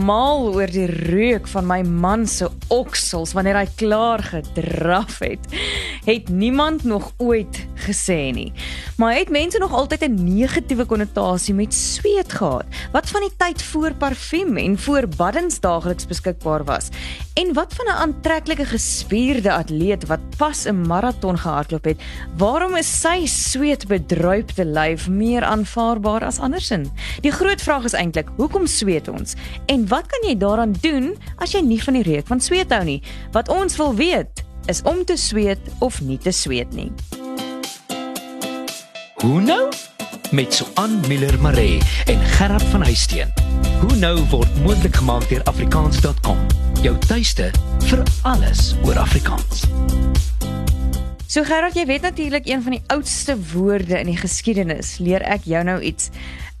mal oor die reuk van my man se oksels wanneer hy klaar gedraf het. Het niemand nog ooit gesê nie. Maar het mense nog altyd 'n negatiewe konnotasie met sweet gehad? Wat van die tyd voor parfuum en voor baddens daagliks beskikbaar was? En wat van 'n aantreklike gespierde atleet wat pas 'n maraton gehardloop het? Waarom is sy sweetbedruipte lyf meer aanvaarbaar as andersin? Die groot vraag is eintlik, hoekom sweet ons? En wat kan jy daaraan doen as jy nie van die reuk van sweet hou nie? Wat ons wil weet, is om te sweet of nie te sweet nie. Hoe nou? Met Suan Miller Maree en Gerard van Huisteen. Hoe nou word moontlik gemaak deur afrikaans.com. Jou tuiste vir alles oor Afrikaans. So Gerard, jy weet natuurlik een van die oudste woorde in die geskiedenis. Leer ek jou nou iets?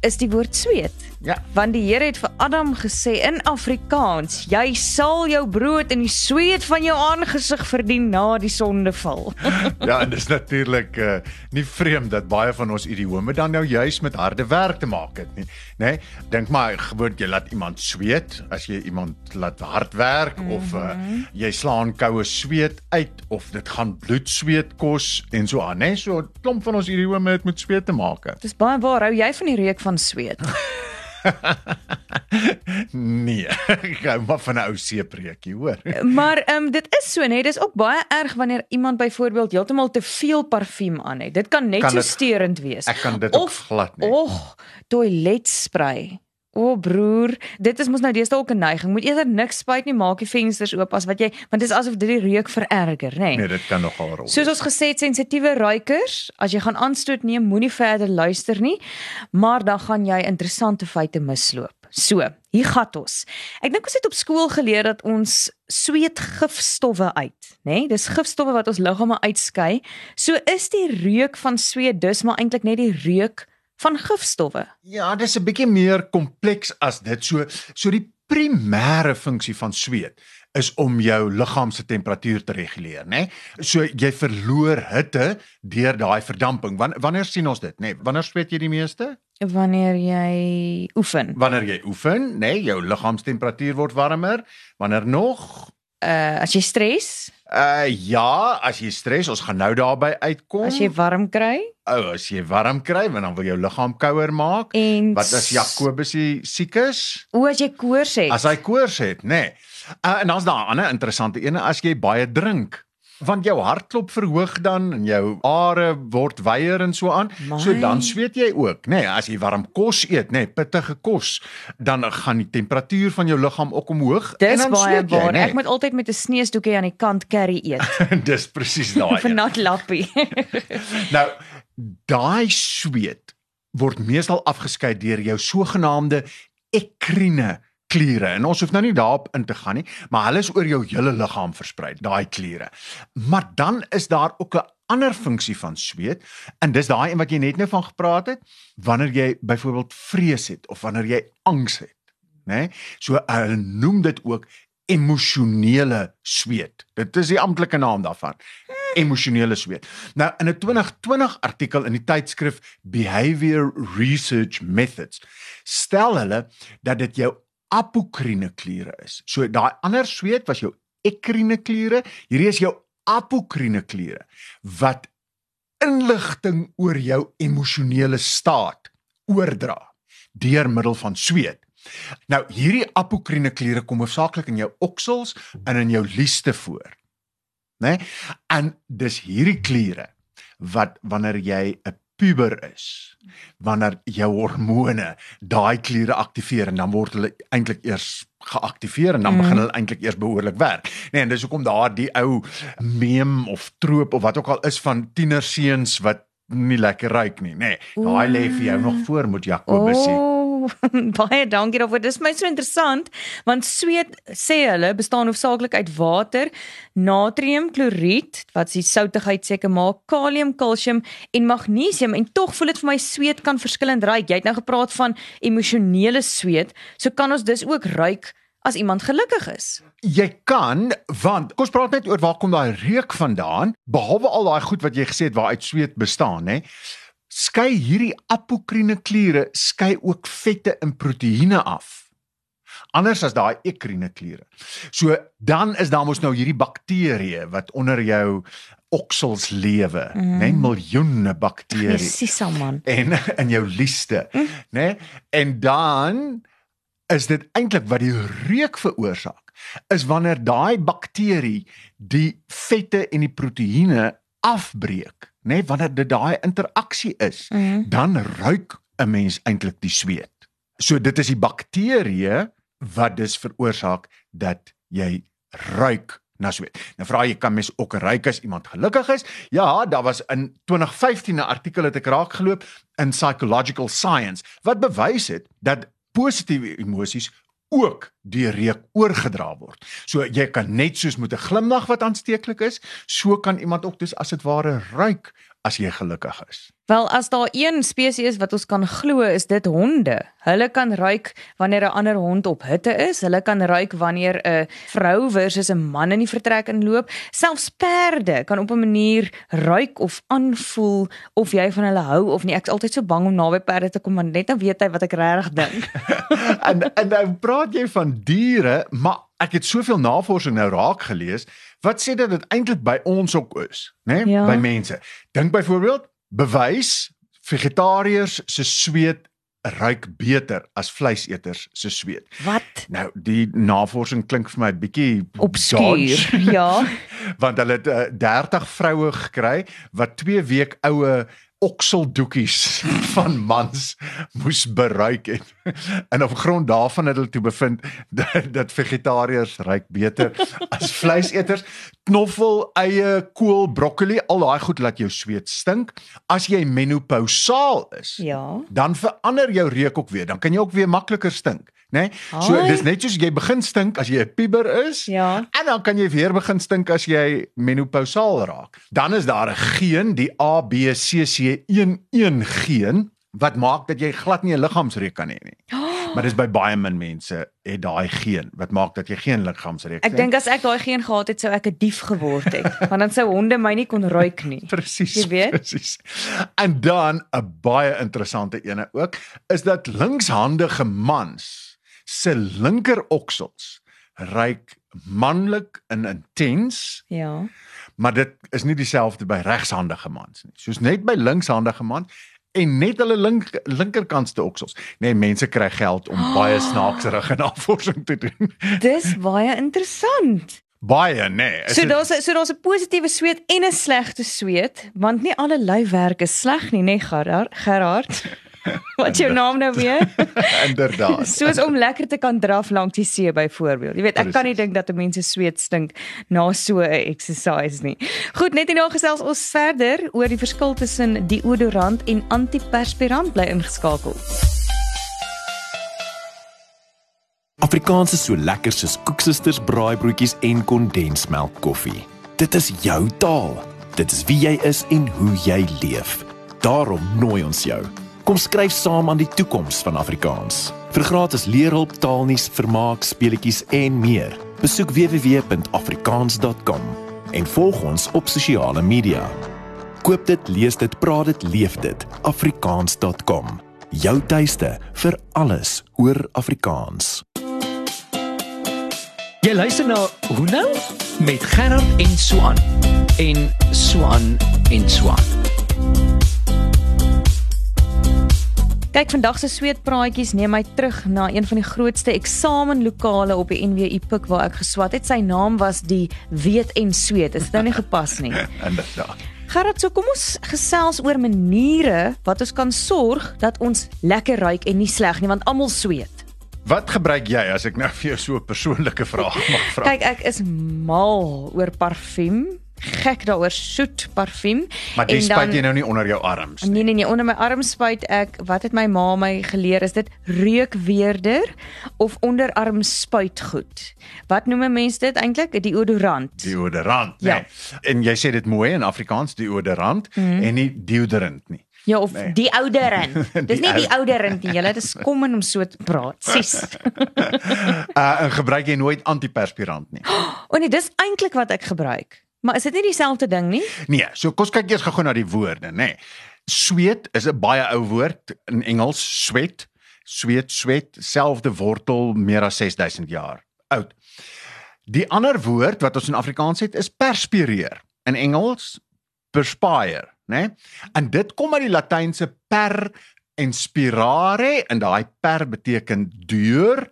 Is die woord sweet? Ja. Want die Here het vir Adam gesê in Afrikaans: "Jy sal jou brood in die sweet van jou aangesig verdien na die sondeval." ja, en dis natuurlik uh, nie vreemd dat baie van ons idiome dan nou juis met harde werk te maak het nie, nê? Nee? Dink maar gewoond jy laat iemand sweet as jy iemand laat hard werk mm -hmm. of uh, jy slaan koue sweet uit of dit gaan bloedsweet kos en so aan, nê? Nee? So 'n klomp van ons idiome het met sweet te maak. Dis baie waar. Hou jy van die reuk van sweet? nee, ek hou maar van 'n ou seepreekie, hoor. maar ehm um, dit is so, nee, dis ook baie erg wanneer iemand byvoorbeeld heeltemal te veel parfuum aan het. Dit kan net kan so steurend wees. Ek kan dit of, ook glad nie. Och, toiletspray. O broer, dit is mos nou deesdae ook 'n neiging. Moet eerder niks spuit nie, maak die vensters oop as wat jy, want dit is asof dit die reuk vererger, nê? Nee. nee, dit kan nogal rol. Soos ons gesê het, sensitiewe ruikers, as jy gaan aanstoot neem, moenie verder luister nie, maar dan gaan jy interessante feite misloop. So, hier gat ons. Ek dink ons het op skool geleer dat ons sweet gifstowwe uit, nê? Nee? Dis gifstowwe wat ons liggame uitskei. So is die reuk van sweet dus maar eintlik net die reuk van gifstowwe. Ja, dis 'n bietjie meer kompleks as dit. So so die primêre funksie van sweet is om jou liggaam se temperatuur te reguleer, né? Nee? So jy verloor hitte deur daai verdamping. Wanneer sien ons dit, né? Nee, wanneer sweet jy die meeste? Wanneer jy oefen. Wanneer jy oefen, né, nee, jou liggaamstemperatuur word warmer. Wanneer nog? Uh as jy stres? Uh ja, as jy stres, ons gaan nou daarby uitkom. As jy warm kry? O, oh, as jy warm kry, want dan wil jou liggaam kouer maak. En wat as Jakobus siek is? O, as jy koors het. As hy koors het, nê. Nee. Uh, en dan's daar 'n ander interessante ene as jy baie drink want jou hartklop verhoog dan en jou are word wyer en so aan. My. So dan sweet jy ook, nê, nee, as jy warm kos eet, nê, nee, pittige kos, dan gaan die temperatuur van jou liggaam ook omhoog Dis en dan baie sweet jy, nee. Ek moet altyd met 'n sneesdoekie aan die kant carry eet. Dis presies daai. Vir nat lappie. nou, daai sweet word meestal afgeskei deur jou sogenaamde ekrine kliere. En ons hoef nou nie daarop in te gaan nie, maar hulle is oor jou hele liggaam versprei, daai kliere. Maar dan is daar ook 'n ander funksie van sweet en dis daai een wat jy net nou van gepraat het, wanneer jy byvoorbeeld vrees het of wanneer jy angs het, né? Nee? So hulle noem dit ook emosionele sweet. Dit is die amptelike naam daarvan. Emosionele sweet. Nou in 'n 2020 artikel in die tydskrif Behavior Research Methods stel hulle dat dit jou apokrine kliere is. So daai ander sweet was jou ekrine kliere, hierdie is jou apokrine kliere wat inligting oor jou emosionele staat oordra deur middel van sweet. Nou hierdie apokrine kliere kom hoofsaaklik in jou oksels en in jou lieste voor. Né? Nee? En dis hierdie kliere wat wanneer jy 'n puber is wanneer jou hormone daai kliere aktiveer en dan word hulle eintlik eers geaktiveer en dan mm. begin hulle eintlik eers behoorlik werk. Nee, en dis hoekom daar die ou meme of troop of wat ook al is van tienerseuns wat nie lekker ruik nie, nê. Nee, daai lê vir jou nog voor moet Jakobus sê. Oh. baie dankie daarvoor. Dit is my so interessant want sweet sê hulle bestaan hoofsaaklik uit water, natriumkloried wat die soutigheid seker maak, kalium, kalsium en magnesium en tog voel dit vir my sweet kan verskillend ruik. Jy het nou gepraat van emosionele sweet, so kan ons dus ook ruik as iemand gelukkig is. Jy kan want kom ons praat net oor waar kom daai reuk vandaan behalwe al daai goed wat jy gesê het waaruit sweet bestaan nê skei hierdie apokrine kliere skei ook vette en proteïene af. Anders as daai ekrine kliere. So dan is daar mos nou hierdie bakterieë wat onder jou oksels lewe, mm. nê, nee, miljoene bakterieë. Presies, man. En in jou lieste, mm. nê? Nee? En dan is dit eintlik wat die reuk veroorsaak is wanneer daai bakterie die vette en die proteïene afbreek, nê, nee, wanneer dit daai interaksie is, mm -hmm. dan ruik 'n mens eintlik die sweet. So dit is die bakterieë wat dus veroorsaak dat jy ruik na sweet. Nou vra jy kan mens ook ruik as iemand gelukkig is? Ja, daar was in 2015 'n artikel het ek raak geloop in Psychological Science wat bewys het dat positiewe emosies ook deur reuk oorgedra word. So jy kan net soos met 'n glimlag wat aansteeklik is, so kan iemand ook dus as dit ware ruik as jy gelukkig is. Wel as daar een spesies wat ons kan glo is dit honde. Hulle kan ruik wanneer 'n ander hond op hitte is. Hulle kan ruik wanneer 'n vrou versus 'n man in die vertrek inloop. Selfs perde kan op 'n manier ruik of aanvoel of jy van hulle hou of nie. Ek's altyd so bang om naby perde te kom want net dan weet hy wat ek regtig dink. en en nou praat jy van diere, maar ek het soveel navorsing nou raak gelees wat sê dat dit eintlik by ons ook is, né? Nee? Ja. By mense. Dink byvoorbeeld bewys vegetariërs se sweet ruik beter as vleiseters se sweet. Wat? Nou die navorsing klink vir my 'n bietjie obskuur. Ja. Want hulle het uh, 30 vroue gekry wat 2 week oue okseldoekies van mans moes bereik het. En op grond daarvan het hulle toe bevind dat, dat vegetariërs ruik beter as vleiseters. Knoffel, eie, kool, broccoli, al daai goed laat jou sweet stink. As jy menopausaal is, ja. dan verander jou reuk ook weer. Dan kan jy ook weer makliker stink nê? Nee? So dis net soos jy begin stink as jy 'n puber is. Ja. En dan kan jy weer begin stink as jy menopausaal raak. Dan is daar 'n geen, die ABCC11 geen wat maak dat jy glad nie 'n liggaamsreuk kan hê nie. Oh. Maar dis by baie min mense het daai geen wat maak dat jy geen liggaamsreuk het. Ek dink as ek daai geen gehad het, sou ek 'n dief geword het, want dan sou honde my nie kon ruik nie. Presies. Presies. En dan 'n baie interessante ene ook is dat linkshandige mans se linker oksels ryk manlik en intens. Ja. Maar dit is nie dieselfde by regshandige mans nie. Soos net by linkshandige man en net hulle link linkerkantste oksels. Nee, mense kry geld om oh. baie snaakserige navorsing te doen. Dis baie interessant. Baie nee. So daar's so daar's 'n positiewe sweet en 'n slegte sweet, want nie alle lyfwerk is sleg nie, nê nee, Gerard? Gerard. Wat jou naam nou weer? Inderdaad. Soos om lekker te kan draf langs die see byvoorbeeld. Jy weet, ek Precies. kan nie dink dat mense sweet stink na so 'n exercise nie. Goed, net hierna gesels ons verder oor die verskil tussen deodorant en antiperspirant bly ingeskakel. Afrikaans is so lekker soos koeksisters braaibroodjies en kondensmelk koffie. Dit is jou taal. Dit is wie jy is en hoe jy leef. Daarom nooi ons jou Kom skryf saam aan die toekoms van Afrikaans. Vir gratis leerhulp, taalnuus, vermaak, speletjies en meer. Besoek www.afrikaans.com en volg ons op sosiale media. Koop dit, lees dit, praat dit, leef dit. afrikaans.com. Jou tuiste vir alles oor Afrikaans. Jy luister na Hoe nou met Gerard en Swan en Swan en Swan. Kyk, vandag se sweetpraatjies neem my terug na een van die grootste eksamenlokale op die NWU Pik waar ek geswat het. Sy naam was die Weet en Sweet. Dit het nou nie gepas nie. Inderdaad. Gerard, so kom ons gesels oor maniere wat ons kan sorg dat ons lekker ruik en nie sleg nie, want almal sweet. Wat gebruik jy as ek nou vir jou so 'n persoonlike vraag mag vra? Kyk, ek is mal oor parfuum gek daaroor soet parfuum. Maar dis spuit jy nou nie onder jou arms nie. Nee nee nee, onder my arm spuit ek. Wat het my ma my geleer is dit reukweerder of onderarm spuitgoed. Wat noem mense dit eintlik? Deodorant. Deodorant, ja. nee. En jy sê dit mooi in Afrikaans deodorant mm -hmm. en nie deodorant nie. Ja of nee. die ouderend. Dis nie die ouderend nie. Julle dis kom om so te praat. Sis. uh en gebruik jy nooit antiperspirant nie? O nee, dis eintlik wat ek gebruik. Maar is dit nie dieselfde ding nie? Nee, so kom ons kyk eers gou na die woorde, nê. Nee. Sweet is 'n baie ou woord in Engels, sweat. sweet, sweat, selfde wortel meer as 6000 jaar oud. Die ander woord wat ons in Afrikaans het is perspireer. In Engels perspire, né? Nee? En dit kom uit die Latynse per inspirare en daai per beteken deur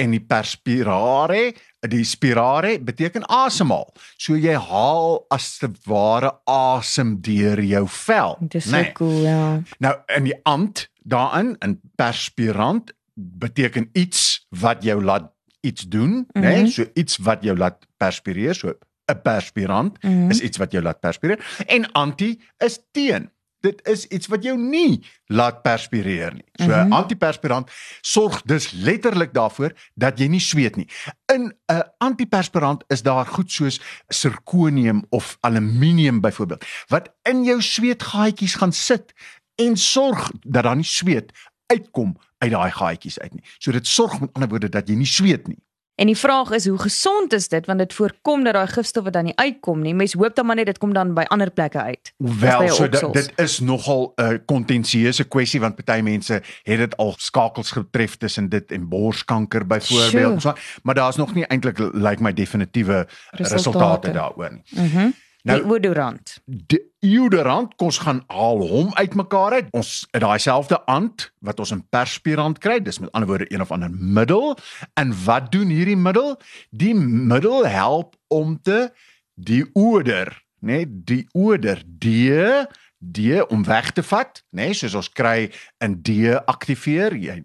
en die perspirare die spirare beteken asemhaal. So jy haal as te ware asem deur jou vel. Dis so nee. cool, ja. Nou in die ant daarin in perspirant beteken iets wat jou laat iets doen, mm -hmm. né? Nee? So iets wat jou laat perspireer, so 'n perspirant mm -hmm. is iets wat jou laat perspireer en anti is teen dit is iets wat jou nie laat perspireer nie. So mm -hmm. antiperspirant sorg dus letterlik daarvoor dat jy nie sweet nie. In 'n antiperspirant is daar goed soos sirkonium of aluminium byvoorbeeld wat in jou sweetgaatjies gaan sit en sorg dat daar nie sweet uitkom uit daai gaatjies uit nie. So dit sorg met ander woorde dat jy nie sweet nie. En die vraag is hoe gesond is dit want dit voorkom dat daai gifstowwe dan nie uitkom nie. Mens hoop dan maar net dit kom dan by ander plekke uit. Wel, so dit, dit is nogal 'n uh, kontensieuse kwessie want party mense het dit al skakels getref tussen dit en borskanker byvoorbeeld. So, maar daar's nog nie eintlik lyk like my definitiewe resultate, resultate daaroor nie. Mhm. Mm Nou die odorant. Die odorant kos gaan al hom uitmekaar uit. Ons het daai selfde ant wat ons in perspirant kry. Dis met ander woorde een of ander middel. En wat doen hierdie middel? Die middel help om te die odor, né, nee, die odor die die om weg te vat, né, nee, soos ons kry in deaktiveer jy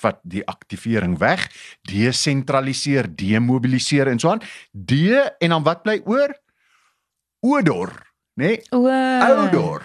vat die aktivering weg, desentraliseer, demobiliseer en so aan. Die en dan wat bly oor? Odor, nê? Nee? Odor.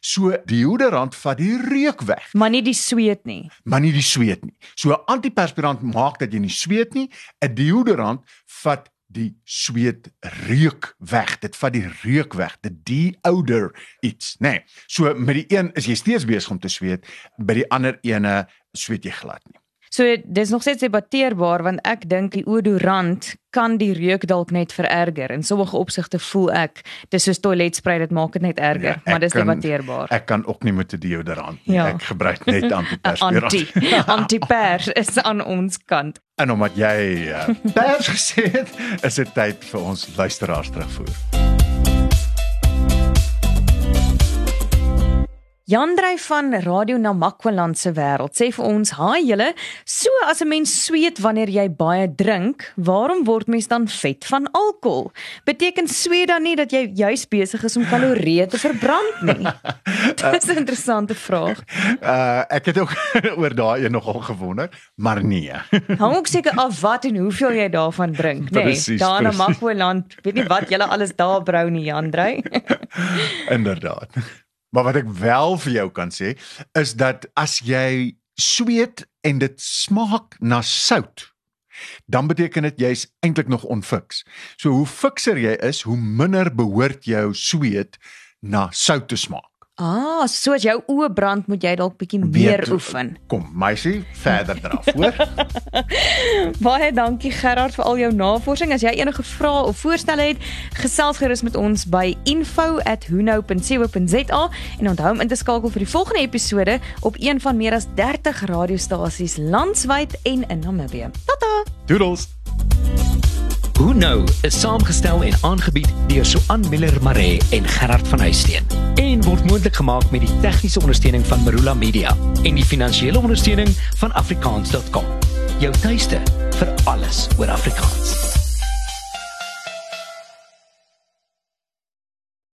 So deodorant vat die reuk weg. Maar nie die sweet nie. Maar nie die sweet nie. So 'n antiperspirant maak dat jy nie sweet nie. 'n Deodorant vat die sweet reuk weg. Dit vat die reuk weg. Dit deodor iets, nê. Nee. So met die een is jy steeds besig om te sweet, by die ander ene sweet jy glad nie. So dis nog steeds debatteerbaar want ek dink die odorant kan die reuk dalk net vererger. In sommige opsigte voel ek dis soos toiletsprei dit maak dit net erger, ja, maar dis kan, debatteerbaar. Ek kan ook nie met 'n deodorant nie. Ja. Ek gebruik net antiperspirant. Anti antipers is aan ons kant. En omdat jy uh, pers gesê het, is dit tyd vir ons luisteraars terugvoer. Jandrey van Radio Namakwaland se wêreld sê vir ons: "Haai julle, so as 'n mens sweet wanneer jy baie drink, waarom word mens dan vet van alkohol? Beteken sweet dan nie dat jy juis besig is om kalorieë te verbrand nie?" Dis 'n interessante vraag. Uh ek het ook oor daai een nogal gewonder, maar nee. Hang ook seker af wat en hoeveel jy daarvan drink, nê? Nee, daar in Namakwaland, weet nie wat julle alles daar brou nie, Jandrey. Inderdaad. Maar wat ek wel vir jou kan sê is dat as jy sweet en dit smaak na sout, dan beteken dit jy's eintlik nog onfiks. So hoe fikser jy is, hoe minder behoort jou sweet na sout te smaak. Ah, soos jou oë brand, moet jy dalk bietjie meer Weet, oefen. Kom, meisie, verder draf, hoor. Baie dankie Gerard vir al jou navorsing. As jy enige vrae of voorstelle het, gesels gerus met ons by info@hunou.co.za en onthou om in te skakel vir die volgende episode op een van meer as 30 radiostasies landwyd en in Namibië. Tata. Doodles. Who know is saamgestel en aangebied deur Suan Miller Maree en Gerard van Huisteen en word moontlik gemaak met die tegniese ondersteuning van Marula Media en die finansiële ondersteuning van afrikaans.com. Jou tuiste vir alles oor Afrikaans.